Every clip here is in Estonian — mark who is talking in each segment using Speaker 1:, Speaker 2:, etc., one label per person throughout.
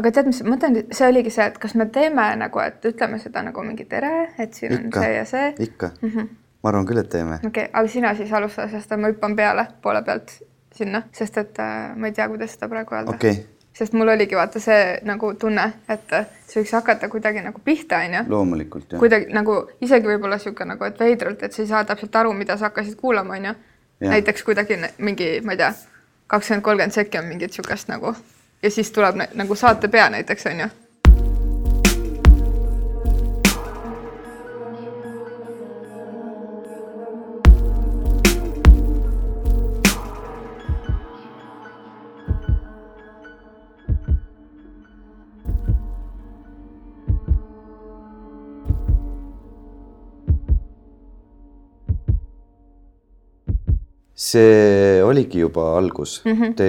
Speaker 1: aga tead, mis ma mõtlen, see oligi see, et kas me teeme nagu, et ütleme seda nagu mingi tere, et siin
Speaker 2: Ikka.
Speaker 1: on see ja see.
Speaker 2: ikka mm. -hmm. ma arvan küll, et teeme.
Speaker 1: okei okay,, aga sina siis alusta, sest ma hüppan peale poole pealt sinna, sest et äh, ma ei tea, kuidas seda praegu öelda
Speaker 2: okay.,
Speaker 1: sest mul oligi vaata see nagu tunne, et äh, see võiks hakata kuidagi nagu pihta, onju.
Speaker 2: loomulikult jah.
Speaker 1: kuidagi nagu isegi võib-olla sihuke nagu, et veidralt, et sa ei saa täpselt aru, mida sa hakkasid kuulama, onju. Näiteks kuidagi mingi, ma ei tea, kakskümmend, kolmkümmend sekki on mingit sihukest nagu ja siis tuleb nagu saate pea näiteks onju.
Speaker 2: see oligi juba algus mm. -hmm. Te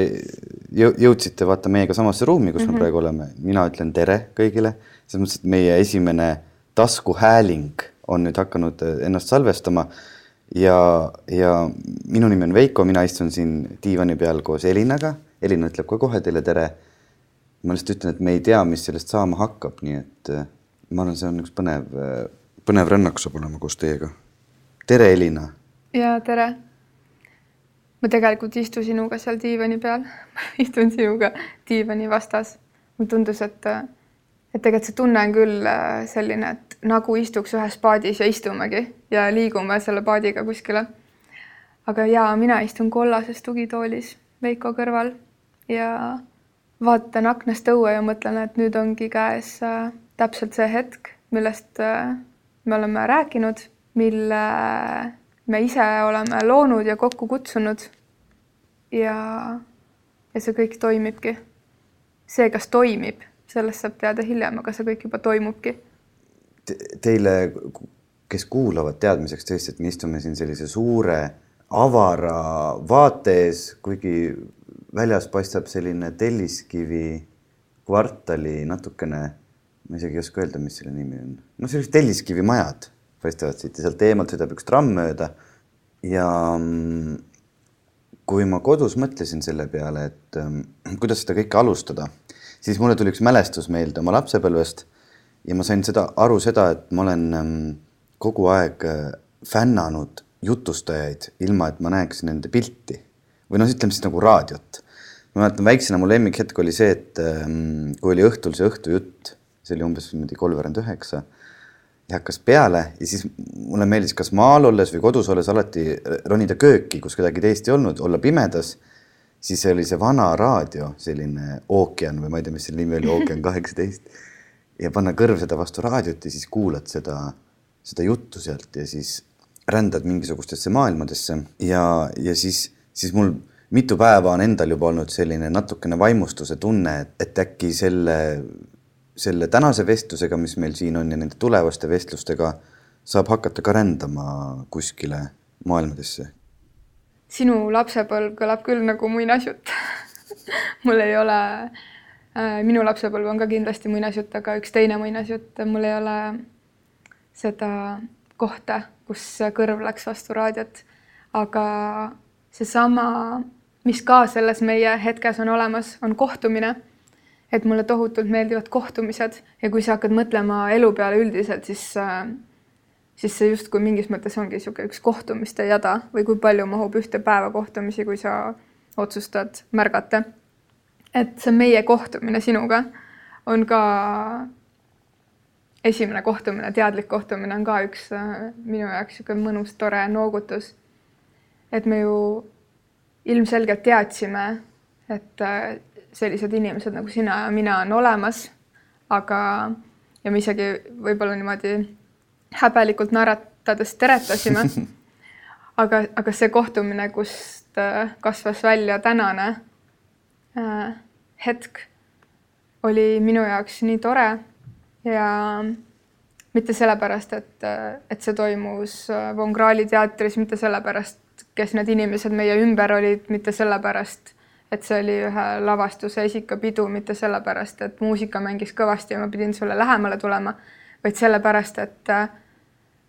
Speaker 2: jõudsite vaata meiega samasse ruumi, kus mm -hmm. me praegu oleme, mina ütlen tere kõigile, selles mõttes, et meie esimene taskuhääling on nüüd hakanud äh, ennast salvestama ja, ja minu nimi on Veiko, mina istun siin diivani peal koos Elinaga. Elina ütleb ka kohe teile tere. ma lihtsalt ütlen, et me ei tea, mis sellest saama hakkab, nii et äh, ma arvan, see on üks põnev, põnev rännak saab olema koos teiega. tere, Elina
Speaker 1: ja tere. Ma tegelikult ei istu sinuga seal diivani peal istun sinuga diivani vastas. mulle tundus, et, et tegelikult see tunne on küll äh, selline, et nagu istuks ühes paadis ja istumegi ja liigume selle paadiga kuskile. aga jaa, mina istun kollases tugitoolis Veiko kõrval ja vaatan aknast õue ja mõtlen, et nüüd ongi käes äh, täpselt see hetk, millest äh, me oleme rääkinud, mille me ise oleme loonud ja kokku kutsunud. ja, ja see kõik toimibki. see, kas toimib, sellest saab teada hiljem, aga see kõik juba toimubki.
Speaker 2: Te, teile, kes kuulavad teadmiseks tõesti, et me istume siin sellise suure avara vaate ees, kuigi väljas paistab selline telliskivi kvartali natukene, ma isegi ei oska öelda, mis selle nimi on, no sellised telliskivimajad paistavad siit ja sealt eemalt sõidab üks tramm mööda. ja mm, kui ma kodus mõtlesin selle peale, et ähm, kuidas seda kõike alustada, siis mulle tuli üks mälestus meelde oma lapsepõlvest ja ma sain seda aru seda, et ma olen ähm, kogu aeg äh, fännanud jutustajaid, ilma et ma näeks nende pilti või noh, ütleme siis nagu raadiot. ma mäletan väiksena mu lemmikhetk oli see, et kui oli õhtul see õhtujutt, see oli umbes niimoodi kolmveerand üheksa ja hakkas peale ja siis mulle meeldis kas maal olles või kodus olles alati ronida kööki, kus kedagi teist ei olnud, olla pimedas. siis oli see vana raadio, selline ookean või ma ei tea, mis selle nimi oli, ookean kaheksateist. ja panna kõrv seda vastu raadiot ja siis kuulad seda, seda juttu sealt ja siis rändad mingisugustesse maailmadesse ja, ja siis, siis mul mitu päeva on endal juba olnud selline natukene vaimustuse tunne, et, äkki selle selle tänase vestlusega, mis meil siin on ja nende tulevaste vestlustega saab hakata ka rändama kuskile maailmadesse.
Speaker 1: sinu lapsepõlv kõlab küll nagu muinasjutt. Mul ei ole äh,, minu lapsepõlv on ka kindlasti muinasjutt, aga üks teine muinasjutt, mul ei ole seda kohta, kus kõrv läks vastu raadiot, aga seesama, mis ka selles meie hetkes on olemas, on kohtumine et mulle tohutult meeldivad kohtumised ja kui sa hakkad mõtlema elu peale üldiselt, siis äh, siis see justkui mingis mõttes ongi niisugune üks kohtumiste jada või kui palju mahub ühte päeva kohtumisi, kui sa otsustad märgata. et see meie kohtumine sinuga on ka esimene kohtumine, teadlik kohtumine on ka üks äh, minu jaoks niisugune mõnus, tore noogutus. et me ju ilmselgelt teadsime, et äh, sellised inimesed nagu sina ja mina on olemas, aga, ja me isegi võib-olla niimoodi häbelikult naeratades teretasime. aga, aga see kohtumine, kust äh, kasvas välja tänane äh, hetk, oli minu jaoks nii tore ja mitte sellepärast, et, et see toimus äh, Von Krahli teatris, mitte sellepärast, kes need inimesed meie ümber olid, mitte sellepärast, et see oli ühe lavastuse esikapidu, mitte sellepärast, et muusika mängis kõvasti ja ma pidin sulle lähemale tulema, vaid sellepärast, et äh,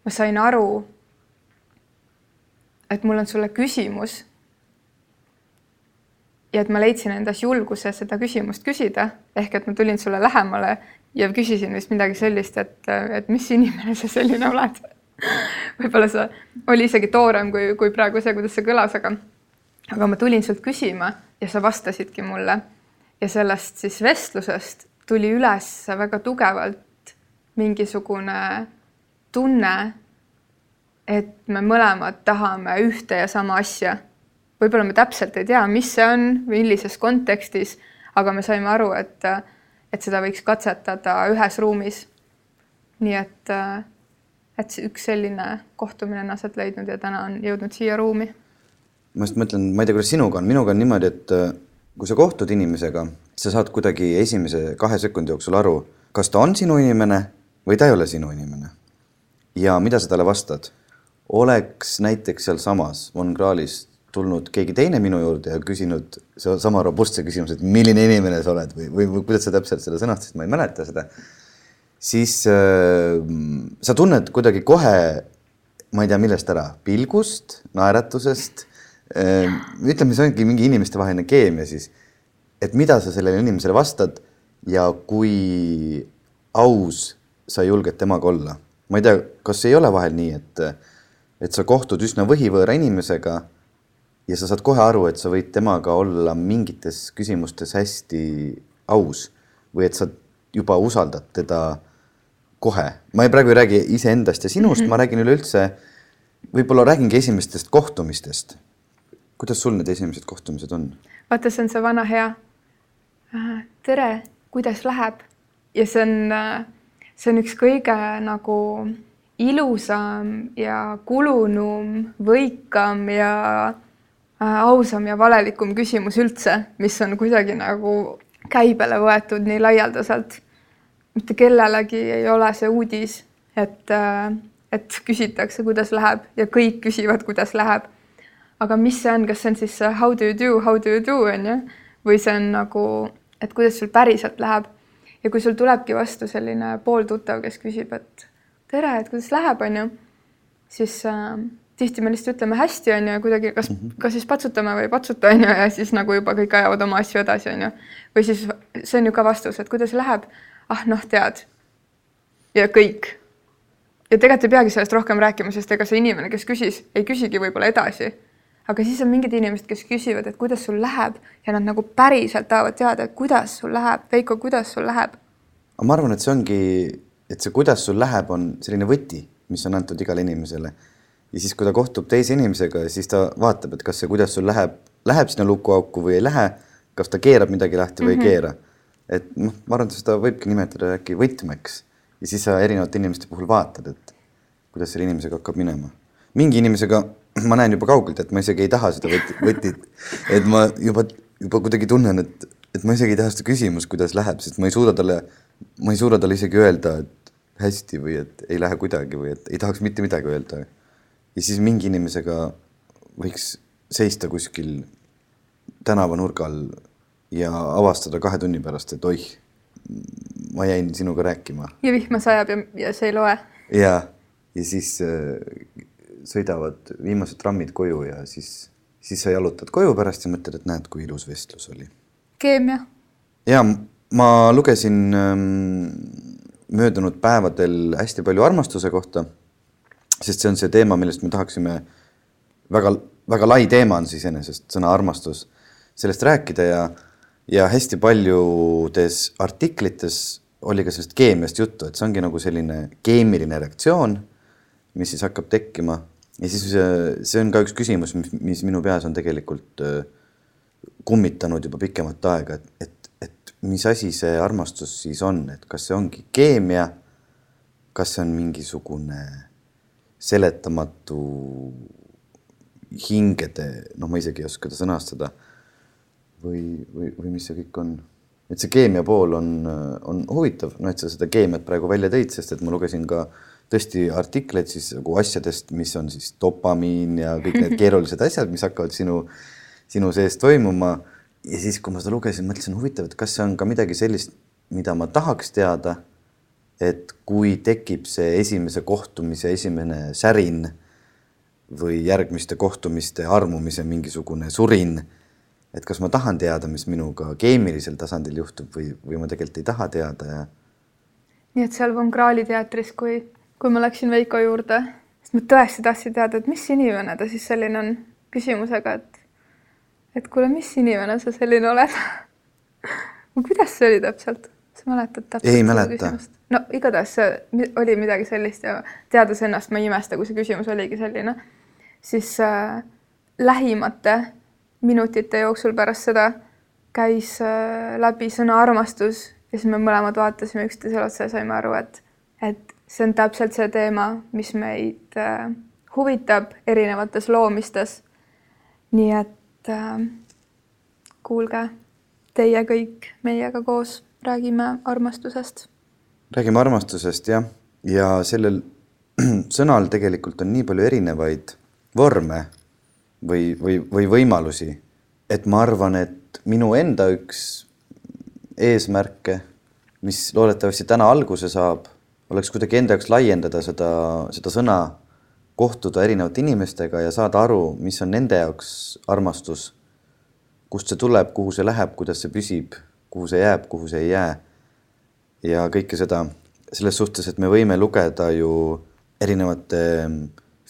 Speaker 1: ma sain aru, et mul on sulle küsimus. ja et ma leidsin endas julguse seda küsimust küsida, ehk et ma tulin sulle lähemale ja küsisin vist midagi sellist, et, et mis inimene sa selline oled võib-olla see oli isegi toorem kui, kui praegu see, kuidas see kõlas, aga aga ma tulin sult küsima ja sa vastasidki mulle ja sellest siis vestlusest tuli üles väga tugevalt mingisugune tunne, et me mõlemad tahame ühte ja sama asja. võib-olla me täpselt ei tea, mis see on, millises kontekstis, aga me saime aru, et, et seda võiks katsetada ühes ruumis. nii et, et üks selline kohtumine on aset leidnud ja täna on jõudnud siia ruumi.
Speaker 2: Ma just mõtlen, ma ei tea, kuidas sinuga on, minuga on niimoodi, et kui sa kohtud inimesega, sa saad kuidagi esimese kahe sekundi jooksul aru, kas ta on sinu inimene või ta ei ole sinu inimene. ja mida sa talle vastad? oleks näiteks sealsamas Von Krahlis tulnud keegi teine minu juurde ja küsinud sama robustse küsimuse, et milline inimene sa oled või, või, või kuidas sa täpselt seda sõnastasid, ma ei mäleta seda. siis äh, sa tunned kuidagi kohe, ma ei tea, millest ära, pilgust, naeratusest ütleme, see ongi mingi inimestevaheline keemia siis, et mida sa sellele inimesele vastad ja kui aus sa julged temaga olla. ma ei tea, kas ei ole vahel nii, et, et sa kohtud üsna võhivõõra inimesega ja sa saad kohe aru, et sa võid temaga olla mingites küsimustes hästi aus või et sa juba usaldad teda kohe. ma ei, praegu ei räägi iseendast ja sinust mm, -hmm. ma räägin üleüldse, võib-olla räägingi esimestest kohtumistest kuidas sul need esimesed kohtumised on?
Speaker 1: vaata, see on see vana hea. Äh, tere, kuidas läheb? ja see on, äh, see on üks kõige nagu ilusam ja kulunum, võikam ja äh, ausam ja valelikum küsimus üldse, mis on kuidagi nagu käibele võetud nii laialdaselt. mitte kellelegi ei ole see uudis, et, et küsitakse, kuidas läheb ja kõik küsivad, kuidas läheb aga mis see on, kas see on siis how do you do, how do you do on ju, või see on nagu, et kuidas sul päriselt läheb. ja kui sul tulebki vastu selline pooltuttav, kes küsib, et tere, et kuidas läheb, on ju, siis äh, tihti me lihtsalt ütleme hästi, on ju, kuidagi kas, mhm. kas siis patsutame või ei patsuta, on ju, ja siis nagu juba kõik ajavad oma asju edasi, on ju. või siis see on ju ka vastus, et kuidas läheb. ah noh, tead. ja kõik. ja tegelikult ei peagi sellest rohkem rääkima, sest ega see inimene, kes küsis, ei küsigi võib-olla edasi aga siis on mingid inimesed, kes küsivad, et kuidas sul läheb ja nad nagu päriselt tahavad teada, et kuidas sul läheb, Veiko, kuidas sul läheb?
Speaker 2: ma arvan, et see ongi, et see, kuidas sul läheb, on selline võti, mis on antud igale inimesele. ja siis, kui ta kohtub teise inimesega, siis ta vaatab, et kas see, kuidas sul läheb, läheb sinna lukuauku või ei lähe, kas ta keerab midagi lahti või mm -hmm. ei mhm. keera. et noh, ma arvan, et seda võibki nimetada äkki võtmeks ja siis sa erinevate inimeste puhul vaatad, et kuidas selle inimesega hakkab minema. Mingi inimesega ma näen juba kaugelt, et ma isegi ei taha seda võtit, võtit, et ma juba, juba kuidagi tunnen, et, et ma isegi ei taha seda küsimust, kuidas läheb, sest ma ei suuda talle, ma ei suuda talle isegi öelda, et hästi või et ei lähe kuidagi või et ei tahaks mitte midagi öelda. ja siis mingi inimesega võiks seista kuskil tänavanurga all ja avastada kahe tunni pärast, et oih, ma jäin sinuga rääkima.
Speaker 1: ja vihma sajab ja, ja see ei loe.
Speaker 2: ja, ja siis äh, sõidavad viimased trammid koju ja siis, siis sa jalutad koju pärast ja mõtled, et näed, kui ilus vestlus oli.
Speaker 1: keemia.
Speaker 2: ja ma lugesin ähm, möödunud päevadel hästi palju armastuse kohta, sest see on see teema, millest me tahaksime väga, väga lai teema on see iseenesest, sõna armastus, sellest rääkida ja, ja hästi paljudes artiklites oli ka sellest keemiast juttu, et see ongi nagu selline keemiline reaktsioon, mis siis hakkab tekkima ja siis see on ka üks küsimus, mis, minu peas on tegelikult äh, kummitanud juba pikemat aega, et, et, et mis asi see armastus siis on, et kas see ongi keemia, kas see on mingisugune seletamatu hingede, noh, ma isegi ei oska seda sõnastada. või, või, või mis see kõik on? et see keemia pool on, on huvitav, noh, et sa seda keemiat praegu välja tõid, sest et ma lugesin ka äh, tõesti artikleid siis nagu asjadest, mis on siis dopamiin ja kõik need keerulised asjad, mis hakkavad sinu, sinu sees toimuma. ja siis, kui ma seda lugesin, mõtlesin, huvitav, et kas see on ka midagi sellist, mida ma tahaks teada. et kui tekib see esimese kohtumise esimene särin või järgmiste kohtumiste armumise mingisugune surin, et kas ma tahan teada, mis minuga keemilisel tasandil juhtub või, või ma tegelikult ei taha teada ja.
Speaker 1: nii et seal Von Krahli teatris, kui, kui ma läksin Veiko juurde, siis ma tõesti tahtsin teada, et mis inimene ta siis selline on, küsimusega, et et kuule, mis inimene sa selline oled kuidas see oli täpselt? sa mäletad täpselt?
Speaker 2: ei mäleta.
Speaker 1: no igatahes see oli midagi sellist ja teades ennast, ma ei imesta, kui see küsimus oligi selline, siis äh, lähimate minutite jooksul pärast seda käis äh, läbi sõna armastus ja siis me mõlemad vaatasime üksteisele otsa ja saime aru, et, et see on täpselt see teema, mis meid äh, huvitab erinevates loomistes. nii et äh, kuulge, teie kõik meiega koos räägime armastusest.
Speaker 2: räägime armastusest jah, ja sellel sõnal tegelikult on nii palju erinevaid vorme või, või, või võimalusi, et ma arvan, et minu enda üks eesmärke, mis loodetavasti täna alguse saab, oleks kuidagi enda jaoks laiendada seda, seda sõna, kohtuda erinevate inimestega ja saada aru, mis on nende jaoks armastus, kust see tuleb, kuhu see läheb, kuidas see püsib kuhu see jääb, kuhu see ei jää. ja kõike seda selles suhtes, et me võime lugeda ju erinevate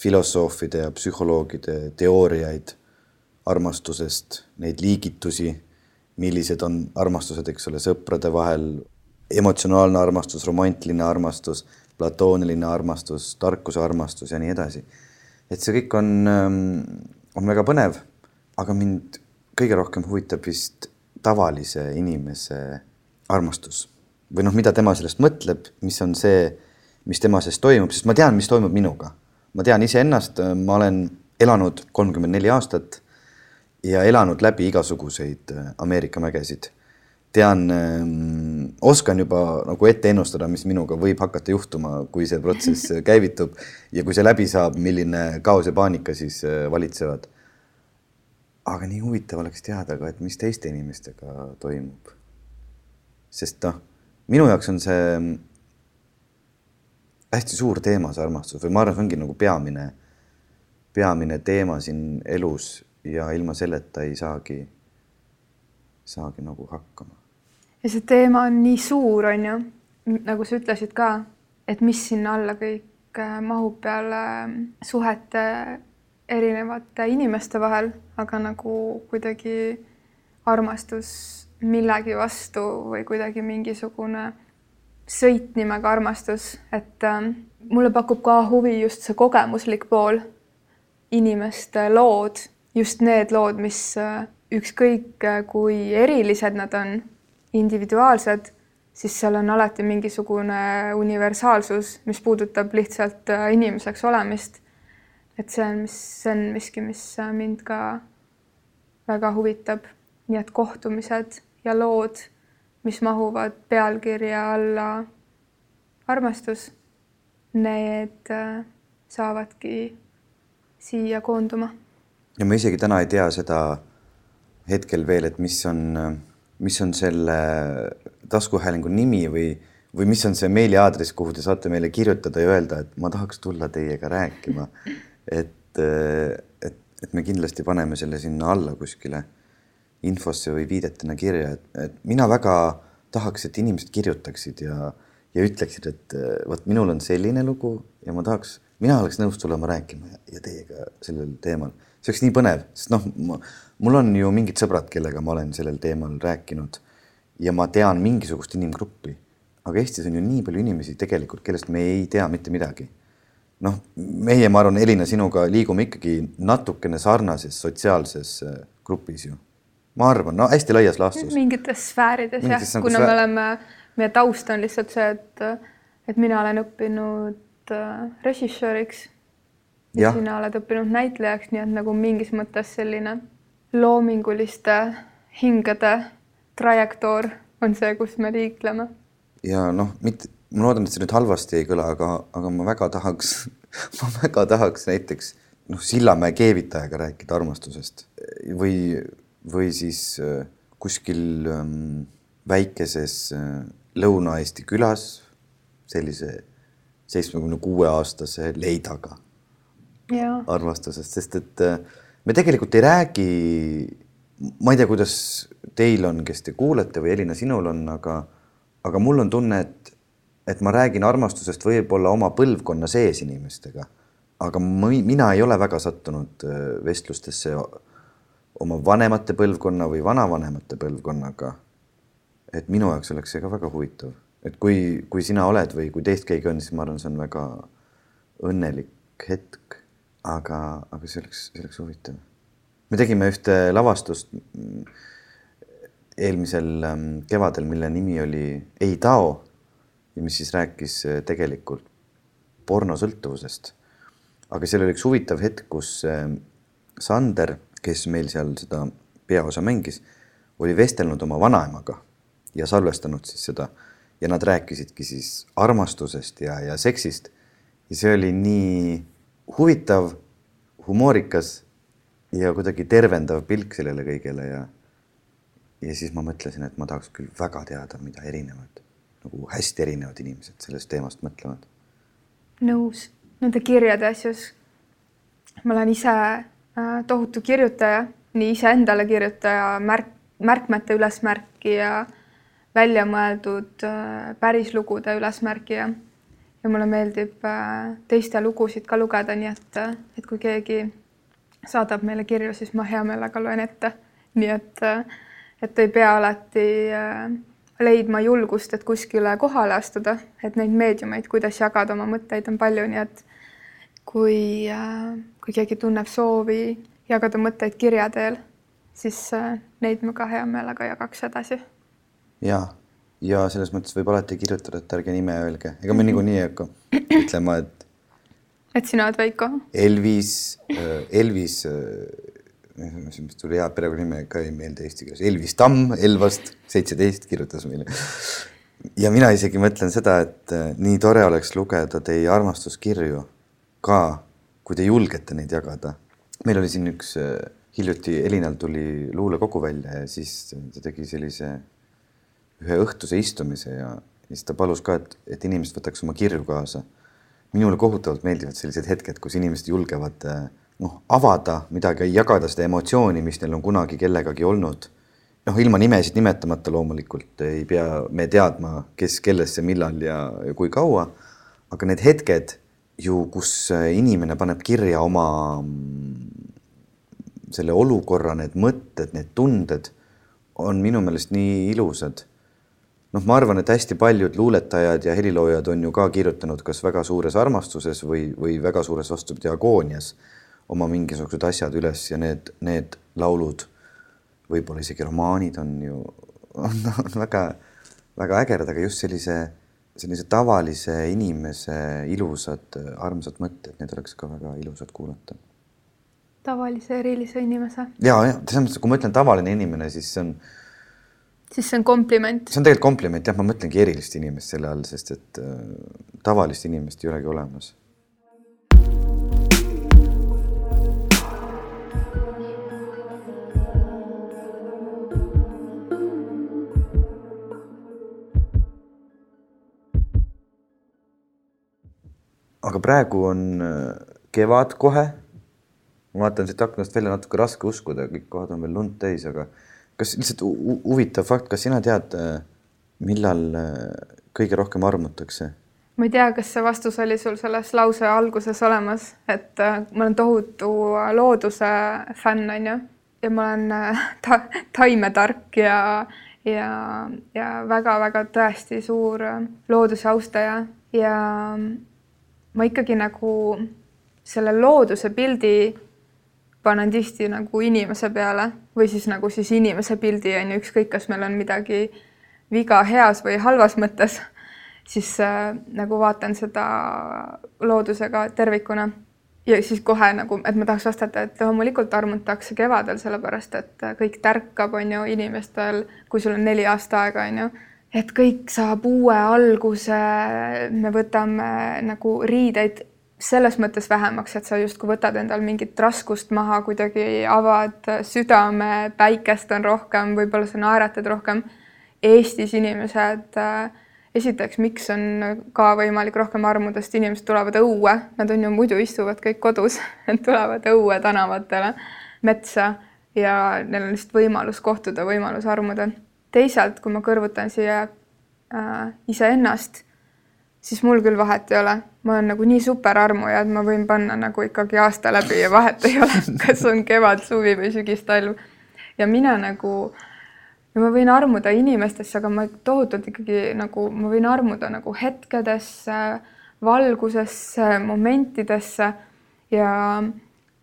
Speaker 2: filosoofide ja psühholoogide teooriaid armastusest, neid liigitusi, millised on armastused, eks ole, sõprade vahel, emotsionaalne armastus, romantiline armastus, platooniline armastus, tarkuse armastus ja nii edasi. et see kõik on, on väga põnev, aga mind kõige rohkem huvitab vist tavalise inimese armastus või noh, mida tema sellest mõtleb, mis on see, mis tema sees toimub, sest ma tean, mis toimub minuga. ma tean iseennast, ma olen elanud kolmkümmend neli aastat ja elanud läbi igasuguseid äh, Ameerika mägesid. tean ähm,, oskan juba nagu ette ennustada, mis minuga võib hakata juhtuma, kui see protsess käivitub ja kui see läbi saab, milline kaos ja paanika siis äh, valitsevad aga nii huvitav oleks teada ka, et mis teiste inimestega toimub. sest noh, minu jaoks on see hästi suur teema, see armastus või ma arvan, see ongi nagu peamine, peamine teema siin elus ja ilma selleta ei saagi, saagi nagu hakkama.
Speaker 1: Ja see teema on nii suur, on ju, nagu sa ütlesid ka, et mis sinna alla kõik äh, mahub peale suhete erinevate inimeste vahel, aga nagu kuidagi armastus millegi vastu või kuidagi mingisugune sõit nimega armastus, et äh, mulle pakub ka huvi just see kogemuslik pool, inimeste lood, just need lood, mis äh, ükskõik äh, kui erilised nad on, individuaalsed, siis seal on alati mingisugune universaalsus, mis puudutab lihtsalt äh, inimeseks olemist et see on, mis, see on miski, mis mind ka väga huvitab. nii et kohtumised ja lood, mis mahuvad pealkirja alla armastus, need äh, saavadki siia koonduma.
Speaker 2: ja ma isegi täna ei tea seda hetkel veel, et mis on, mis on selle taskuhäälingu nimi või, või mis on see meiliaadress, kuhu te saate meile kirjutada ja öelda, et ma tahaks tulla teiega rääkima et, et, et me kindlasti paneme selle sinna alla kuskile infosse või viidetena kirja, et, et mina väga tahaks, et inimesed kirjutaksid ja, ja ütleksid, et vot minul on selline lugu ja ma tahaks, mina oleks nõus tulema rääkima ja, ja teiega sellel teemal. see oleks nii põnev, sest noh, mul on ju mingid sõbrad, kellega ma olen sellel teemal rääkinud ja ma tean mingisugust inimgruppi, aga Eestis on ju nii palju inimesi tegelikult, kellest me ei tea mitte midagi noh, meie, ma arvan, Elina, sinuga liigume ikkagi natukene sarnases sotsiaalses äh, grupis ju. ma arvan, no hästi laias laastus.
Speaker 1: mingites sfäärides jah, nagu kuna sfäär... me oleme, meie taust on lihtsalt see, et, et mina olen õppinud äh, režissööriks ja, ja sina oled õppinud näitlejaks, nii et nagu mingis mõttes selline loominguliste hingede trajektoor on see, kus me liikleme.
Speaker 2: ja noh, mitte ma loodan, et see nüüd halvasti ei kõla, aga, aga ma väga tahaks ma väga tahaks näiteks noh, Sillamäe keevitajaga rääkida armastusest või, või siis äh, kuskil ähm, väikeses äh, Lõuna-Eesti külas sellise seitsmekümne kuue aastase leidaga
Speaker 1: ja.
Speaker 2: armastusest, sest et äh, me tegelikult ei räägi ma ei tea, kuidas teil on, kes te kuulete või Elina, sinul on, aga, aga mul on tunne, et, et ma räägin armastusest võib-olla oma põlvkonna sees inimestega. aga ma, mina ei ole väga sattunud äh, vestlustesse oma vanemate põlvkonna või vanavanemate põlvkonnaga. et minu jaoks oleks see ka väga huvitav, et kui, kui sina oled või kui teist keegi on, siis ma arvan, see on väga õnnelik hetk. Aga, aga see oleks, see oleks huvitav. me tegime ühte lavastust eelmisel ähm, kevadel, mille nimi oli Ei tao ja mis siis rääkis äh, tegelikult pornosõltuvusest. aga seal oli üks huvitav hetk, kus ähm, Sander kes meil seal seda peaosa mängis, oli vestelnud oma vanaemaga ja salvestanud siis seda ja nad rääkisidki siis armastusest ja, ja seksist. ja see oli nii huvitav, humoorikas ja kuidagi tervendav pilk sellele kõigele ja ja siis ma mõtlesin, et ma tahaks küll väga teada, mida erinevad, nagu hästi erinevad inimesed sellest teemast mõtlevad.
Speaker 1: nõus, nende kirjade asjus. ma olen ise Äh, tohutu kirjutaja, nii iseendale kirjutaja, märk, märkmete ülesmärkija, väljamõeldud äh, pärislugude ülesmärkija. Ja mulle meeldib äh, teiste lugusid ka lugeda, nii et, et kui keegi saadab meile kirju, siis ma hea meelega loen ette. nii et, et ei pea alati leidma julgust, et kuskile kohale astuda, et neid meediumeid, kuidas jagada oma mõtteid, on palju, nii et kui, äh, kui keegi tunneb soovi jagada mõtteid kirja teel, siis äh, neid ma ka hea meelega jagaks edasi.
Speaker 2: ja, ja selles mõttes võib alati kirjutada, et ärge nime öelge, ega me niikuinii ei hakka ütlema, et.
Speaker 1: et sina oled Veiko.
Speaker 2: Elvis, äh, Elvis, mis tuli hea perekonnanime ka ei meeldi eesti keeles, Elvis Tamm Elvast seitseteist kirjutas meile. ja mina isegi mõtlen seda, et nii tore oleks lugeda teie armastuskirju ka, kui te julgete neid jagada. meil oli siin üks äh, hiljuti, Elinal tuli luulekogu välja ja siis ta tegi sellise ühe õhtuse istumise ja siis ta palus ka, et, et inimesed võtaks oma kirju kaasa. minule kohutavalt meeldivad sellised hetked, kus inimesed julgevad äh, noh, avada midagi, jagada seda emotsiooni, mis neil on kunagi kellegagi olnud. noh, ilma nimesid nimetamata loomulikult ei pea me teadma, kes kellesse, millal ja, ja kui kaua. aga need hetked ju, kus inimene paneb kirja oma selle olukorra, need mõtted, need tunded on minu meelest nii ilusad. Noh, ma arvan, et hästi paljud luuletajad ja heliloojad on ju ka kirjutanud kas väga suures armastuses või, või väga suures vastupidi agoonias oma mingisugused asjad üles ja need, need laulud, võib-olla isegi romaanid on ju, on, on väga-väga ägedad, aga just sellise sellise tavalise inimese ilusad, armsad mõtted, need oleks ka väga ilusad kuulata.
Speaker 1: tavalise erilise inimese?
Speaker 2: ja, ja selles mõttes, kui ma ütlen tavaline inimene, siis see on.
Speaker 1: Siis see on kompliment.
Speaker 2: see on tegelikult kompliment jah, ma mõtlengi erilist inimest selle all, sest et äh, tavalist inimest ei olegi olemas aga praegu on äh, kevad kohe. ma vaatan siit aknast välja, natuke raske uskuda, kõik kohad on veel lund täis, aga kas lihtsalt huvitav fakt, kas sina tead, äh, millal äh, kõige rohkem armutakse?
Speaker 1: ma ei tea, kas see vastus oli sul selles lause alguses olemas, et ma olen tohutu looduse fänn, on ju, ja ma olen ta taimetark ja, ja, ja väga-väga tõesti suur looduse austaja ja ma ikkagi nagu selle looduse pildi panen tihti nagu inimese peale või siis nagu siis inimese pildi on ju, ükskõik, kas meil on midagi viga heas või halvas mõttes, siis äh, nagu vaatan seda loodusega tervikuna. Ja siis kohe nagu, et ma tahaks vastata, et loomulikult armutakse kevadel, sellepärast et kõik tärkab, on ju, inimestel, kui sul on neli aasta aega, on ju. Et kõik saab uue alguse, me võtame nagu riideid selles mõttes vähemaks, et sa justkui võtad endal mingit raskust maha, kuidagi avad südame, päikest on rohkem, võib-olla sa naeratad rohkem. Eestis inimesed, esiteks, miks on ka võimalik rohkem armuda, sest inimesed tulevad õue, nad on ju muidu istuvad kõik kodus tulevad õue tänavatele, metsa ja neil on lihtsalt võimalus kohtuda, võimalus armuda. teisalt, kui ma kõrvutan siia äh, iseennast, siis mul küll vahet ei ole, ma olen nagu nii super armuja, et ma võin panna nagu ikkagi aasta läbi ja vahet ei ole, kas on kevad, suvi või sügis, talv. ja mina nagu ma võin armuda inimestesse, aga ma tohutult ikkagi nagu ma võin armuda nagu hetkedesse, valgusesse, momentidesse. Ja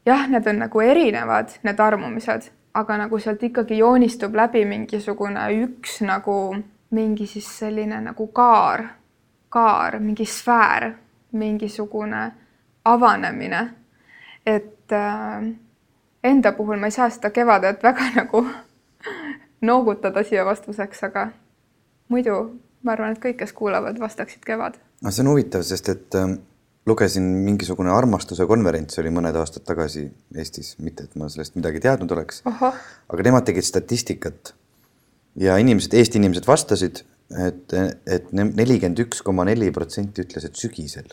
Speaker 1: jah, need on nagu erinevad, need armumised, aga nagu sealt ikkagi joonistub läbi mingisugune üks nagu mingi siis selline nagu kaar, kaar, mingi sfäär, mingisugune avanemine. et äh, enda puhul ma ei saa seda kevadet väga nagu noogutada siia vastuseks, aga muidu ma arvan, et kõik, kes kuulavad, vastaksid kevad.
Speaker 2: no see on huvitav, sest et äh, lugesin mingisugune armastuse konverents oli mõned aastad tagasi Eestis, mitte et ma sellest midagi teadnud oleks, aga nemad tegid statistikat ja inimesed, Eesti inimesed vastasid, et, et nelikümmend üks koma neli protsenti ütles, et sügisel.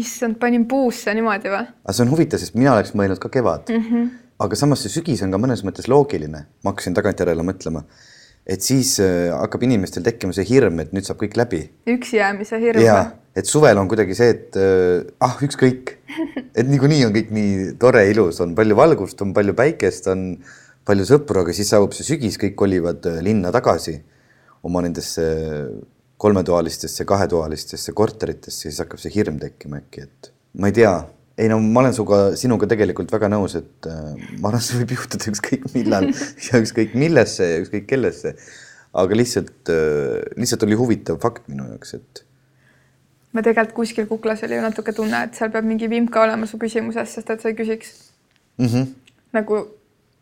Speaker 1: issand, panin puusse niimoodi või?
Speaker 2: aga see on huvitav, sest mina oleks mõelnud ka kevad mm. -hmm aga samas see sügis on ka mõnes mõttes loogiline, ma hakkasin tagantjärele mõtlema, et siis äh, hakkab inimestel tekkima see hirm, et nüüd saab kõik läbi.
Speaker 1: üksi jäämise hirm.
Speaker 2: ja, et suvel on kuidagi see, et äh, ah, ükskõik, et niikuinii on kõik nii tore, ilus, on palju valgust, on palju päikest, on palju sõpru, aga siis saabub see sügis, kõik kolivad äh, linna tagasi oma nendesse kolmetoalistesse, kahetoalistesse korteritesse, siis hakkab see hirm tekkima äkki, et ma ei tea ei no ma olen sinuga, sinuga tegelikult väga nõus, et äh, ma arvan, see võib juhtuda ükskõik millal ja ükskõik millesse ja ükskõik kellesse. aga lihtsalt äh,, lihtsalt oli huvitav fakt minu jaoks, et.
Speaker 1: ma tegelikult kuskil kuklas oli natuke tunne, et seal peab mingi vimka olema su küsimuses, sest et sa ei küsiks mm -hmm. nagu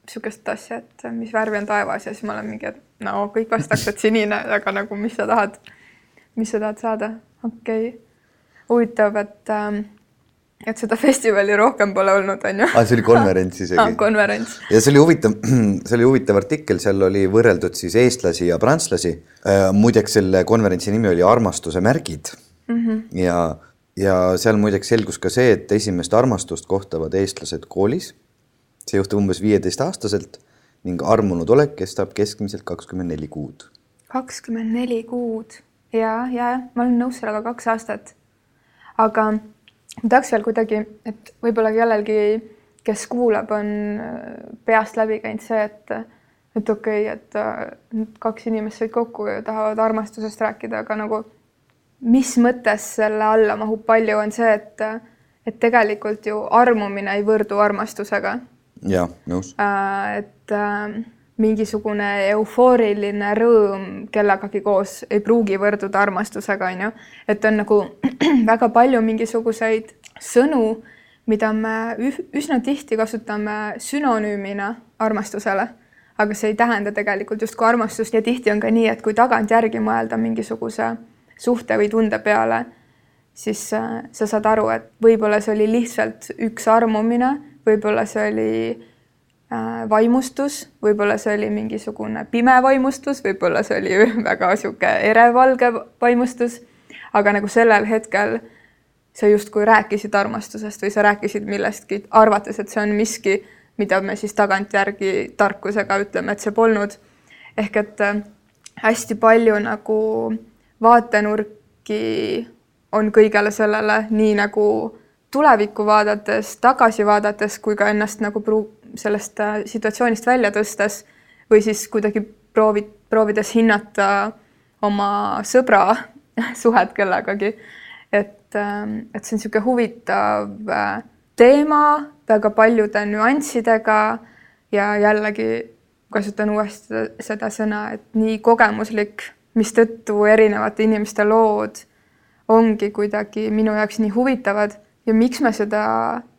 Speaker 1: niisugust asja, et mis värvi on taevas ja siis ma olen mingi, et no kõik vastaks, et sinine, aga nagu mis sa tahad, mis sa tahad saada, okei okay.. huvitav, et ähm, et seda festivali rohkem pole olnud, on ju.
Speaker 2: aa, see oli konverents isegi
Speaker 1: ah,. konverents.
Speaker 2: ja see oli huvitav, see oli huvitav artikkel, seal oli võrreldud siis eestlasi ja prantslasi. Äh, muideks selle konverentsi nimi oli Armastuse märgid mm. -hmm. ja, ja seal muideks selgus ka see, et esimest armastust kohtavad eestlased koolis. See juhtub umbes viieteistaastaselt ning armunud olek kestab keskmiselt kakskümmend neli kuud.
Speaker 1: kakskümmend neli kuud ja, ja ma olen nõus sellega kaks aastat. aga ma tahaks veel kuidagi, et võib-olla kellelgi, kes kuulab, on äh, peast läbi käinud see, et et okei okay,, et äh, nüüd kaks inimest said kokku ja tahavad armastusest rääkida, aga nagu mis mõttes selle alla mahub palju, on see, et et tegelikult ju armumine ei võrdu armastusega.
Speaker 2: Jah, nõus.
Speaker 1: Äh, et äh, mingisugune eufooriline rõõm kellegagi koos ei pruugi võrduda armastusega, on ju. et on nagu väga palju mingisuguseid sõnu, mida me üsna tihti kasutame sünonüümina armastusele, aga see ei tähenda tegelikult justkui armastust ja tihti on ka nii, et kui tagantjärgi mõelda mingisuguse suhte või tunde peale, siis äh, sa saad aru, et võib-olla see oli lihtsalt üks armumine, võib-olla see oli Äh, vaimustus, võib-olla see oli mingisugune pime vaimustus, võib-olla see oli väga niisugune erevalge vaimustus, aga nagu sellel hetkel sa justkui rääkisid armastusest või sa rääkisid millestki, arvates, et see on miski, mida me siis tagantjärgi tarkusega ütleme, et see polnud. ehk et äh, hästi palju nagu vaatenurki on kõigele sellele, nii nagu tulevikku vaadates, tagasi vaadates kui ka ennast nagu pru-, sellest äh, situatsioonist välja tõstes või siis kuidagi proovid, proovides hinnata oma sõbra suhet kellegagi. et, ähm, et see on niisugune huvitav äh, teema väga paljude nüanssidega ja jällegi kasutan uuesti seda sõna, et nii kogemuslik, mistõttu erinevate inimeste lood ongi kuidagi minu jaoks nii huvitavad ja miks me seda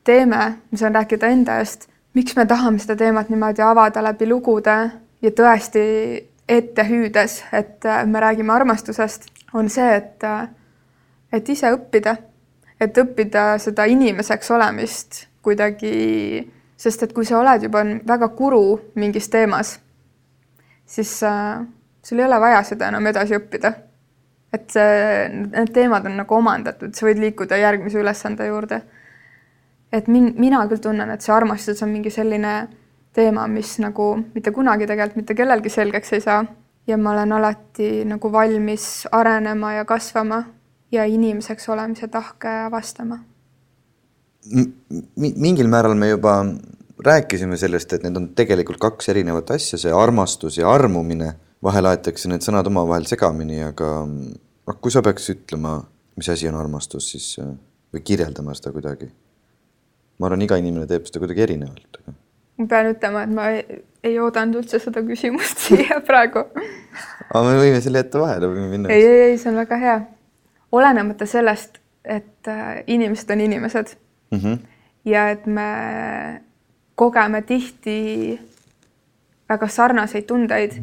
Speaker 1: teeme, ma saan rääkida enda eest, miks me tahame seda teemat niimoodi avada läbi lugude ja tõesti ette hüüdes, et äh, me räägime armastusest, on see, et, äh, et ise õppida, et õppida seda inimeseks olemist kuidagi, sest et kui sa oled juba väga kuru mingis teemas, siis äh, sul ei ole vaja seda enam edasi õppida et see, need teemad on nagu omandatud, sa võid liikuda järgmise ülesande juurde. et min-, mina küll tunnen, et see armastus on mingi selline teema, mis nagu mitte kunagi tegelikult mitte kellelgi selgeks ei saa ja ma olen alati nagu valmis arenema ja kasvama ja inimeseks olemise tahke avastama.
Speaker 2: mingil määral me juba rääkisime sellest, et need on tegelikult kaks erinevat asja, see armastus ja armumine. Vahel aetakse need sõnad omavahel segamini, aga noh, kui sa peaks ütlema, mis asi on armastus, siis või kirjeldama seda kuidagi. ma arvan, iga inimene teeb seda kuidagi erinevalt.
Speaker 1: ma pean ütlema, et ma ei, ei oodanud üldse seda küsimust siia praegu
Speaker 2: aga me võime selle jätta vahele, võime minna.
Speaker 1: ei, ei, ei, see on väga hea. olenemata sellest, et äh, inimesed on inimesed mm. -hmm. ja et me kogeme tihti väga sarnaseid tundeid,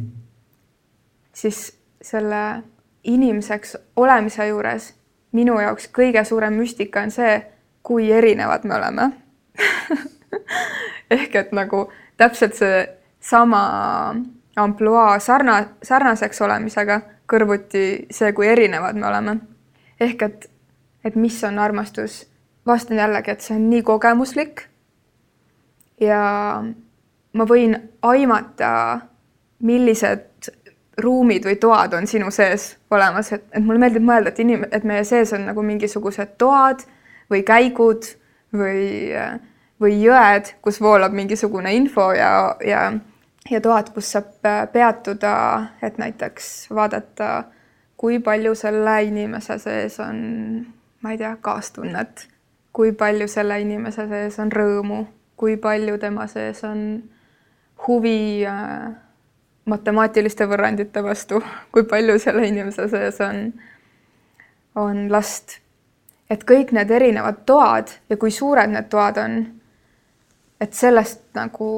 Speaker 1: siis selle inimeseks olemise juures minu jaoks kõige suurem müstika on see, kui erinevad me oleme ehk et nagu täpselt see sama ampluaa sarna, sarnaseks olemisega kõrvuti see, kui erinevad me oleme. ehk et, et mis on armastus, vastan jällegi, et see on nii kogemuslik. ja ma võin aimata, millised ruumid või toad on sinu sees olemas, et, et mulle meeldib mõelda, et inim-, et meie sees on nagu mingisugused toad või käigud või, või jõed, kus voolab mingisugune info ja, ja ja toad, kus saab äh, peatuda, et näiteks vaadata, kui palju selle inimese sees on, ma ei tea, kaastunnet, kui palju selle inimese sees on rõõmu, kui palju tema sees on huvi äh, matemaatiliste võrrandite vastu, kui palju selle inimese sees on, on last. et kõik need erinevad toad ja kui suured need toad on, et sellest nagu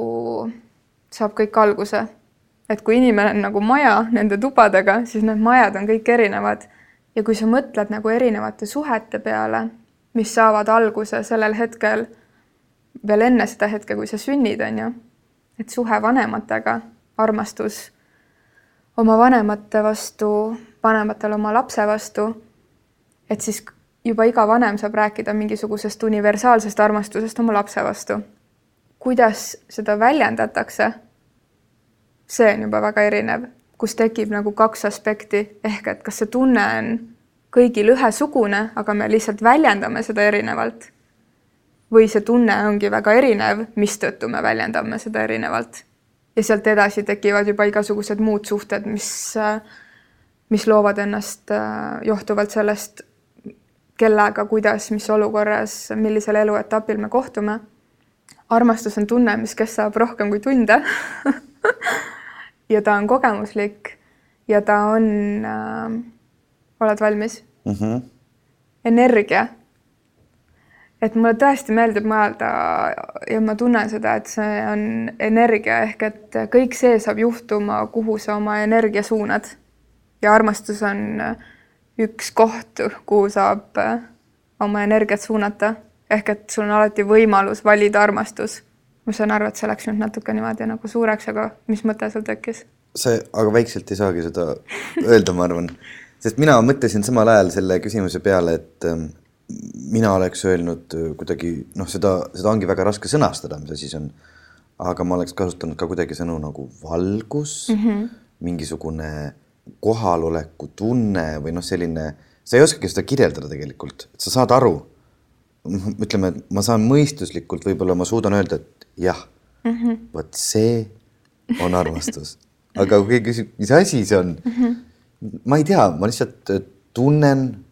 Speaker 1: saab kõik alguse. et kui inimene on nagu maja nende tubadega, siis need majad on kõik erinevad. ja kui sa mõtled nagu erinevate suhete peale, mis saavad alguse sellel hetkel, veel enne seda hetke, kui sa sünnid, on ju, et suhe vanematega, armastus oma vanemate vastu, vanematel oma lapse vastu, et siis juba iga vanem saab rääkida mingisugusest universaalsest armastusest oma lapse vastu kuidas seda väljendatakse, see on juba väga erinev, kus tekib nagu kaks aspekti ehk et kas see tunne on kõigil ühesugune, aga me lihtsalt väljendame seda erinevalt. või see tunne ongi väga erinev, mistõttu me väljendame seda erinevalt. Ja sealt edasi tekivad juba igasugused muud suhted, mis, mis loovad ennast johtuvalt sellest, kellega, kuidas, mis olukorras, millisel eluetapil me kohtume armastus on tunne, mis kestab rohkem kui tunde ja ta on kogemuslik ja ta on äh,, oled valmis mm? -hmm. energia. Et mulle tõesti meeldib mõelda ja ma tunnen seda, et see on energia ehk et kõik see saab juhtuma, kuhu sa oma energia suunad. ja armastus on üks koht, kuhu saab äh, oma energiat suunata ehk et sul on alati võimalus valida armastus. ma saan aru, et see läks nüüd natuke niimoodi nagu suureks, aga mis mõte sul tekkis?
Speaker 2: see, aga väikselt ei saagi seda öelda, ma arvan, sest mina mõtlesin samal ajal selle küsimuse peale, et ähm, mina oleks öelnud äh, kuidagi noh, seda, seda ongi väga raske sõnastada, mis asi see on. aga ma oleks kasutanud ka kuidagi sõnu nagu valgus mm, -hmm. mingisugune kohaloleku tunne või noh, selline, sa ei oskagi seda kirjeldada tegelikult, et sa saad aru ütleme, et ma saan mõistuslikult, võib-olla ma suudan öelda, et jah mm -hmm., vot see on armastus. aga kui keegi küsib, mis asi see on mm, -hmm. ma ei tea, ma lihtsalt äh, tunnen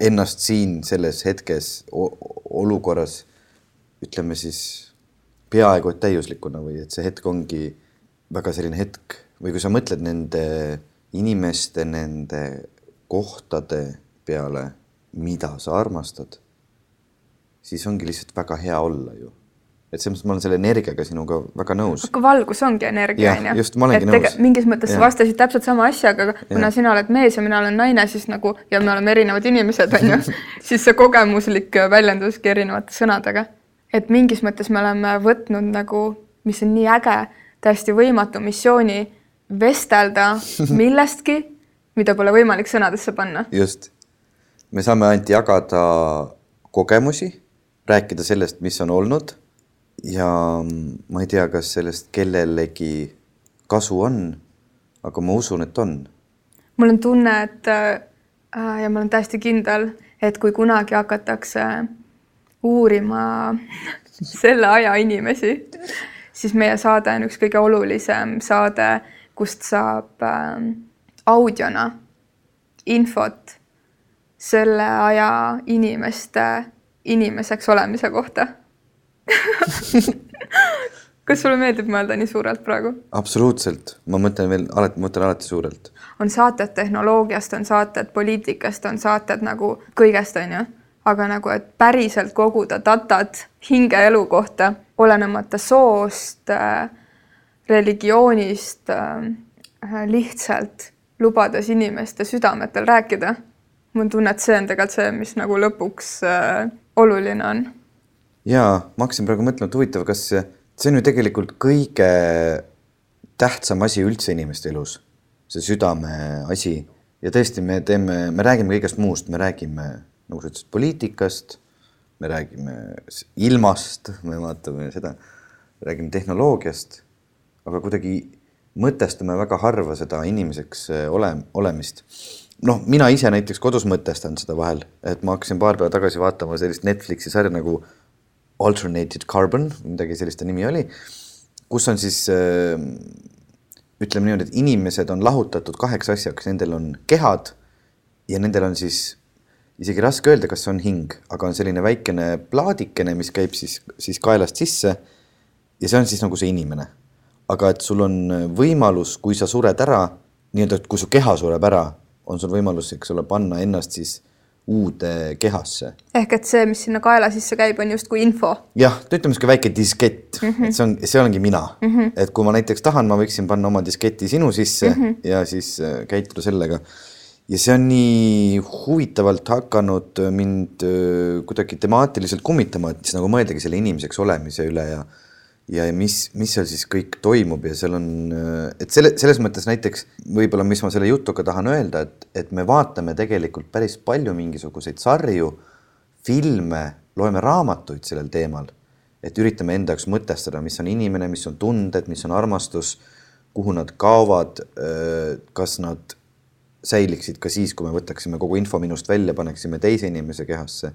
Speaker 2: ennast siin selles hetkes olukorras, ütleme siis peaaegu et täiuslikuna või et see hetk ongi väga selline hetk või kui sa mõtled nende inimeste, nende kohtade peale, mida sa armastad siis ongi lihtsalt väga hea olla ju. Et selles mõttes ma olen selle energiaga sinuga väga nõus.
Speaker 1: aga valgus ongi energia,
Speaker 2: on ju. just, ma olengi nõus.
Speaker 1: mingis mõttes sa vastasid täpselt sama asja, aga kuna ja. sina oled mees ja mina olen naine, siis nagu ja me oleme erinevad inimesed, on ju, siis see kogemuslik väljenduski erinevate sõnadega. et mingis mõttes me oleme võtnud nagu, mis on nii äge, täiesti võimatu missiooni vestelda millestki, mida pole võimalik sõnadesse panna.
Speaker 2: just. me saame ainult jagada kogemusi rääkida sellest, mis on olnud ja ma ei tea, kas sellest kellelegi kasu on, aga ma usun, et on.
Speaker 1: mul on tunne, et äh, ja ma olen täiesti kindel, et kui kunagi hakatakse uurima selle aja inimesi, siis meie saade on üks kõige olulisem saade, kust saab äh, audiona infot selle aja inimeste inimeseks olemise kohta kas sulle meeldib mõelda nii suurelt praegu?
Speaker 2: absoluutselt, ma mõtlen veel alati, mõtlen alati suurelt.
Speaker 1: on saated tehnoloogiast, on saated poliitikast, on saated nagu kõigest, on ju, aga nagu, et päriselt koguda datat hingeelu kohta, olenemata soost äh,, religioonist äh,, lihtsalt lubades inimeste südametel rääkida. mul on tunne, et see on tegelikult see, mis nagu lõpuks äh, oluline on.
Speaker 2: Ja ma hakkasin praegu mõtlema, et huvitav, kas see on ju tegelikult kõige tähtsam asi üldse inimeste elus, see südame asi. Ja tõesti, me teeme, me räägime kõigest muust, me räägime, nagu sa ütlesid, poliitikast, me räägime ilmast, me vaatame seda, räägime tehnoloogiast, aga kuidagi mõtestame väga harva seda inimeseks äh, ole, olemist. noh, mina ise näiteks kodus mõtestan seda vahel, et ma hakkasin paar päeva tagasi vaatama sellist Netflixi sarja nagu Alternated Carbon, midagi sellist ta nimi oli, kus on siis äh, ütleme niimoodi, et inimesed on lahutatud kaheks asjaks, nendel on kehad ja nendel on siis isegi raske öelda, kas see on hing, aga on selline väikene plaadikene, mis käib siis, siis kaelast sisse. ja see on siis nagu see inimene aga et sul on võimalus, kui sa sured ära, nii-öelda, et kui su keha sureb ära, on sul võimalus, eks ole, panna ennast siis uude kehasse.
Speaker 1: ehk et see, mis sinna kaela sisse käib, on justkui info.
Speaker 2: jah, ütleme sihuke väike diskett mm, -hmm. et see on, see olengi mina mm. -hmm. et kui ma näiteks tahan, ma võiksin panna oma disketi sinu sisse mm -hmm. ja siis äh, käituda sellega. ja see on nii huvitavalt hakanud mind äh, kuidagi temaatiliselt kummitama, et siis nagu mõeldagi selle inimeseks olemise üle ja ja mis, mis seal siis kõik toimub ja seal on, et selle, selles mõttes näiteks võib-olla, mis ma selle jutuga tahan öelda, et, et me vaatame tegelikult päris palju mingisuguseid sarju, filme, loeme raamatuid sellel teemal, et üritame enda jaoks mõtestada, mis on inimene, mis on tunded, mis on armastus, kuhu nad kaovad, kas nad säiliksid ka siis, kui me võtaksime kogu info minust välja, paneksime teise inimese kehasse.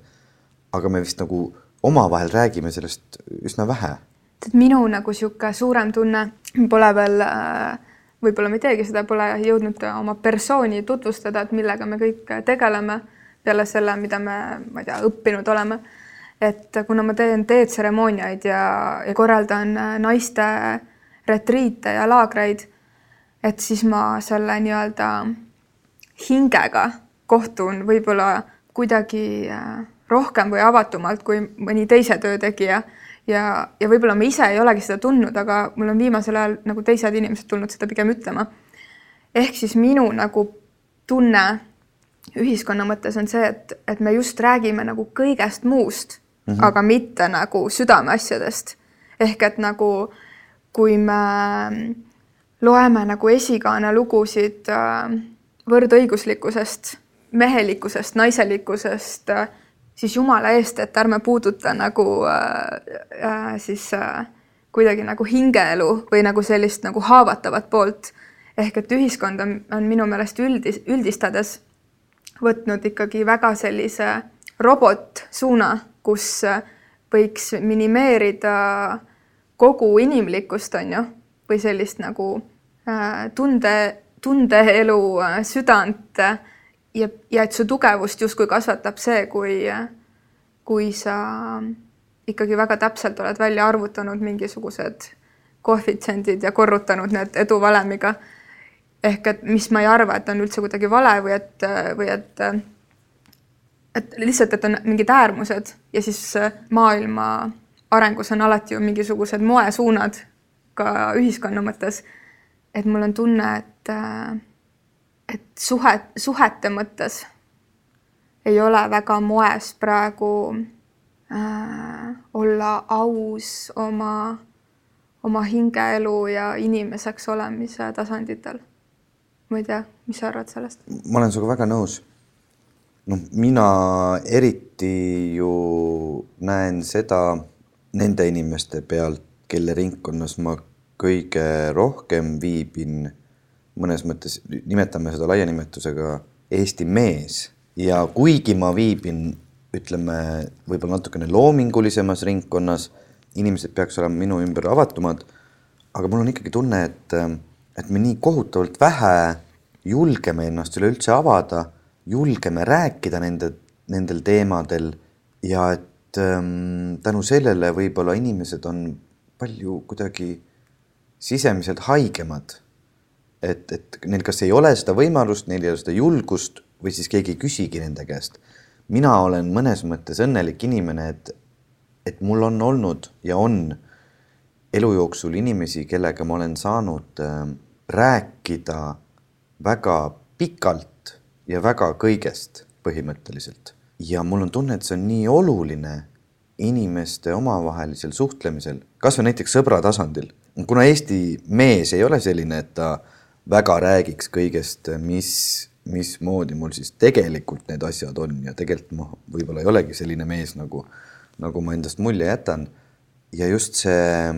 Speaker 2: aga me vist nagu omavahel räägime sellest üsna vähe
Speaker 1: et minu nagu niisugune suurem tunne pole veel, äh, võib-olla ma ei teegi seda, pole jõudnud oma persooni tutvustada, et millega me kõik tegeleme peale selle, mida me, ma ei tea, õppinud oleme. et kuna ma teen teetseremooniaid ja, ja korraldan naiste retriite ja laagreid, et siis ma selle nii-öelda hingega kohtun võib-olla kuidagi äh, rohkem või avatumalt kui mõni teise töötegija ja, ja võib-olla ma ise ei olegi seda tundnud, aga mul on viimasel ajal nagu teised inimesed tulnud seda pigem ütlema. ehk siis minu nagu tunne ühiskonna mõttes on see, et, et me just räägime nagu kõigest muust mm, -hmm. aga mitte nagu südameasjadest. ehk et nagu kui me loeme nagu esikaane lugusid äh, võrdõiguslikkusest, mehelikkusest, naiselikkusest äh, siis jumala eest, et ärme puuduta nagu äh, äh, siis äh, kuidagi nagu hingeelu või nagu sellist nagu haavatavat poolt. ehk et ühiskond on, on minu meelest üldis, üldistades võtnud ikkagi väga sellise robotsuuna, kus võiks minimeerida kogu inimlikkust, on ju, või sellist nagu äh, tunde, tundeelu äh, südant äh, ja, ja et su tugevust justkui kasvatab see, kui, kui sa ikkagi väga täpselt oled välja arvutanud mingisugused koefitsiendid ja korrutanud need eduvalemiga. ehk et mis ma ei arva, et on üldse kuidagi vale või et, või et, et lihtsalt, et on mingid äärmused ja siis maailma arengus on alati ju mingisugused moesuunad ka ühiskonna mõttes. et mul on tunne, et et suhet, suhete mõttes ei ole väga moes praegu äh, olla aus oma, oma hingeelu ja inimeseks olemise tasanditel. ma ei tea, mis sa arvad sellest?
Speaker 2: ma olen sinuga väga nõus. noh, mina eriti ju näen seda, nende inimeste pealt, kelle ringkonnas ma kõige rohkem viibin, mõnes mõttes nimetame seda laia nimetusega Eesti mees ja kuigi ma viibin, ütleme võib-olla natukene loomingulisemas ringkonnas, inimesed peaks olema minu ümber avatumad, aga mul on ikkagi tunne, et, et me nii kohutavalt vähe julgeme ennast üleüldse avada, julgeme rääkida nende, nendel teemadel ja et ähm, tänu sellele võib-olla inimesed on palju kuidagi sisemiselt haigemad. Et, et neil kas ei ole seda võimalust, neil ei ole seda julgust või siis keegi ei küsigi nende käest. mina olen mõnes mõttes õnnelik inimene, et, et mul on olnud ja on elu jooksul inimesi, kellega ma olen saanud äh, rääkida väga pikalt ja väga kõigest põhimõtteliselt. ja mul on tunne, et see on nii oluline inimeste omavahelisel suhtlemisel, kasvõi näiteks sõbra tasandil kuna Eesti mees ei ole selline, et ta väga räägiks kõigest, mis, mismoodi mul siis tegelikult need asjad on ja tegelikult ma võib-olla ei olegi selline mees, nagu, nagu ma endast mulje jätan. ja just see,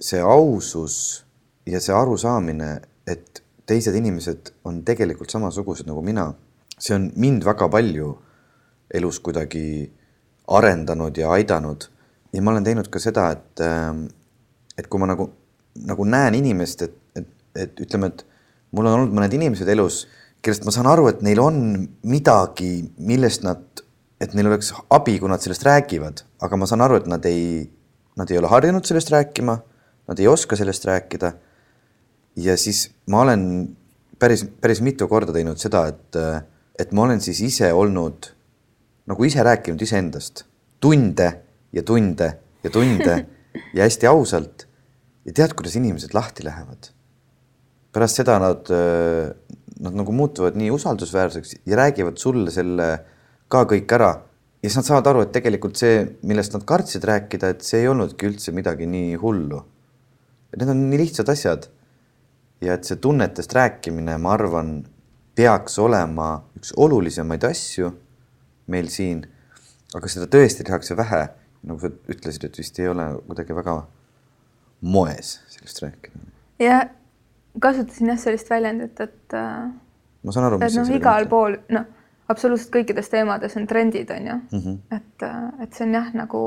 Speaker 2: see ausus ja see arusaamine, et teised inimesed on tegelikult samasugused nagu mina, see on mind väga palju elus kuidagi arendanud ja aidanud. ja ma olen teinud ka seda, et et kui ma nagu, nagu näen inimest, et, et, et ütleme, et mul on olnud mõned inimesed elus, kellest ma saan aru, et neil on midagi, millest nad, et neil oleks abi, kui nad sellest räägivad, aga ma saan aru, et nad ei, nad ei ole harjunud sellest rääkima, nad ei oska sellest rääkida. ja siis ma olen päris, päris mitu korda teinud seda, et, et ma olen siis ise olnud nagu ise rääkinud iseendast tunde ja tunde ja tunde ja hästi ausalt ja tead, kuidas inimesed lahti lähevad? Pärast seda nad, äh, nad nagu muutuvad nii usaldusväärseks ja räägivad sulle selle ka kõik ära ja siis nad saavad aru, et tegelikult see, millest nad kartsid rääkida, et see ei olnudki üldse midagi nii hullu. Need on nii lihtsad asjad. ja et see tunnetest rääkimine, ma arvan, peaks olema üks olulisemaid asju meil siin. aga seda tõesti tehakse vähe, nagu sa ütlesid, et vist ei ole kuidagi väga moes sellest rääkida.
Speaker 1: ja kasutasin jah sellist väljendit, et.
Speaker 2: Äh, ma saan aru,
Speaker 1: mis noh, igal mõte. pool noh, absoluutselt kõikides teemades on trendid, on ju mm, -hmm. et, äh, et see on jah, nagu,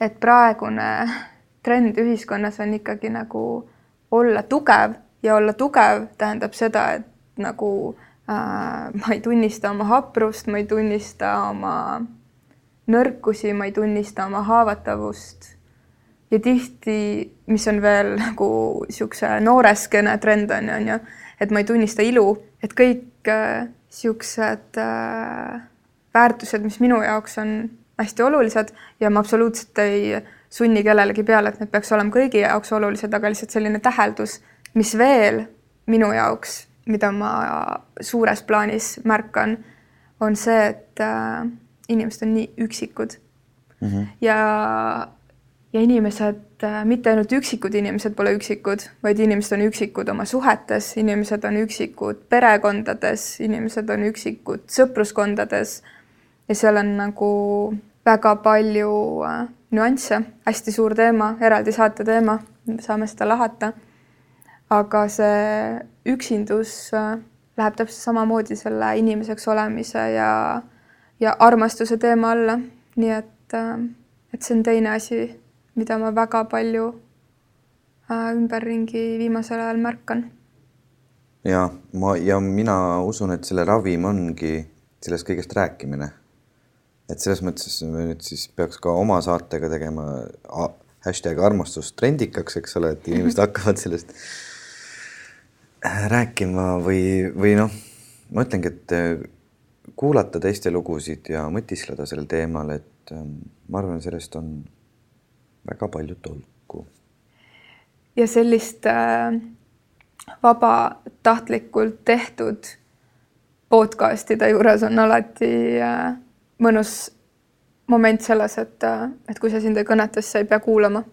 Speaker 1: et praegune trend ühiskonnas on ikkagi nagu olla tugev ja olla tugev tähendab seda, et nagu äh, ma ei tunnista oma haprust, ma ei tunnista oma nõrkusi, ma ei tunnista oma haavatavust ja tihti, mis on veel nagu niisuguse nooreskene trend on ju, on ju, et ma ei tunnista ilu, et kõik niisugused äh, äh, väärtused, mis minu jaoks on hästi olulised ja ma absoluutselt ei sunni kellelegi peale, et need peaks olema kõigi jaoks olulised, aga lihtsalt selline täheldus, mis veel minu jaoks, mida ma suures plaanis märkan, on see, et äh, inimesed on nii üksikud mm. -hmm. ja ja inimesed, äh, mitte ainult üksikud inimesed pole üksikud, vaid inimesed on üksikud oma suhetes, inimesed on üksikud perekondades, inimesed on üksikud sõpruskondades. ja seal on nagu väga palju äh, nüansse, hästi suur teema, eraldi saate teema, saame seda lahata. aga see üksindus äh, läheb täpselt samamoodi selle inimeseks olemise ja, ja armastuse teema alla, nii et, et see on teine asi mida ma väga palju äh, ümberringi viimasel ajal märkan.
Speaker 2: ja ma ja mina usun, et selle ravim ongi sellest kõigest rääkimine. et selles mõttes me nüüd siis peaks ka oma saatega tegema hashtag armastus trendikaks, eks ole, et inimesed hakkavad sellest rääkima või, või noh, ma ütlengi, et äh, kuulata teiste lugusid ja mõtiskleda sellel teemal, et ähm, ma arvan, sellest on väga palju tolku.
Speaker 1: ja sellist äh, vabatahtlikult tehtud podcast'ide juures on alati äh, mõnus moment selles, et, äh, et kui see sind ei kõneta, siis sa ei pea kuulama.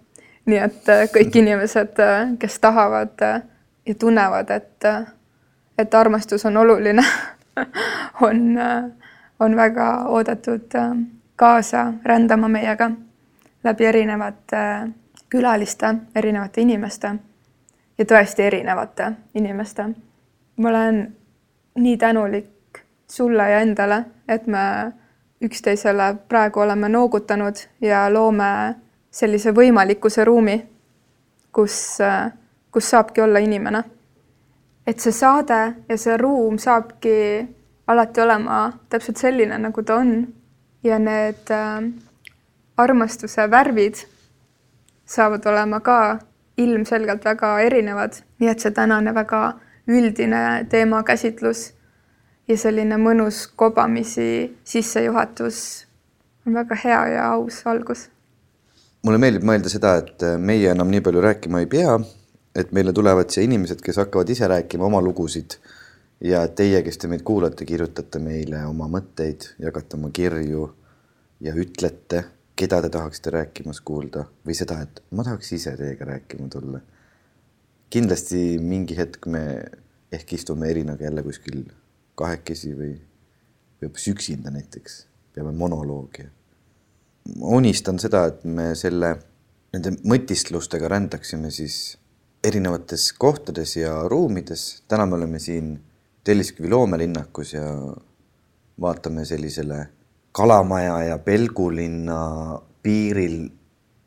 Speaker 1: nii et äh, kõik inimesed, äh, kes tahavad ja tunnevad, et, et armastus on oluline on, on väga oodatud kaasa rändama meiega läbi erinevate külaliste, erinevate inimeste ja tõesti erinevate inimeste. ma olen nii tänulik sulle ja endale, et me üksteisele praegu oleme noogutanud ja loome sellise võimalikkuse ruumi, kus, kus saabki olla inimene. et see saade ja see ruum saabki alati olema täpselt selline, nagu ta on ja need äh, armastuse värvid saavad olema ka ilmselgelt väga erinevad, nii et see tänane väga üldine teemakäsitlus ja selline mõnus kobamisi sissejuhatus on väga hea ja aus algus.
Speaker 2: mulle meeldib mõelda seda, et meie enam nii palju rääkima ei pea, et meile tulevad siia inimesed, kes hakkavad ise rääkima oma lugusid ja teie, kes te meid kuulate, kirjutate meile oma mõtteid, jagate oma kirju ja ütlete, keda te tahaksite rääkimas kuulda või seda, et ma tahaks ise teiega rääkima tulla. kindlasti mingi hetk me ehk istume Erinaga jälle kuskil kahekesi või, või hoopis üksinda näiteks, peame monoloogi. ma unistan seda, et me selle, nende mõtisklustega rändaksime siis erinevates kohtades ja ruumides. täna me oleme siin Telliskivi loomelinnakus ja vaatame sellisele Kalamaja ja Pelgulinna piiril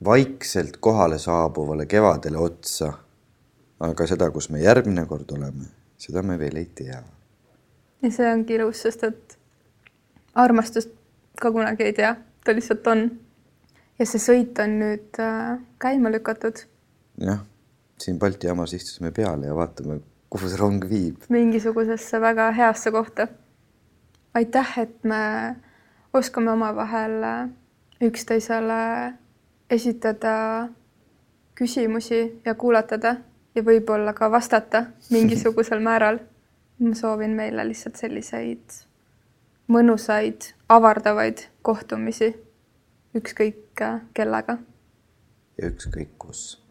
Speaker 2: vaikselt kohale saabuvale kevadele otsa. aga seda, kus me järgmine kord oleme, seda me veel ei tea.
Speaker 1: ja see ongi ilus, sest et armastust ka kunagi ei tea, ta lihtsalt on. ja see sõit on nüüd äh, käima lükatud.
Speaker 2: jah, siin Balti jaamas istusime peale ja vaatame kuhu see rong viib?
Speaker 1: mingisugusesse väga heasse kohta. aitäh, et me oskame omavahel üksteisele esitada küsimusi ja kuulatada ja võib-olla ka vastata mingisugusel määral. ma soovin meile lihtsalt selliseid mõnusaid, avardavaid kohtumisi ükskõik kellega.
Speaker 2: ja ükskõik kus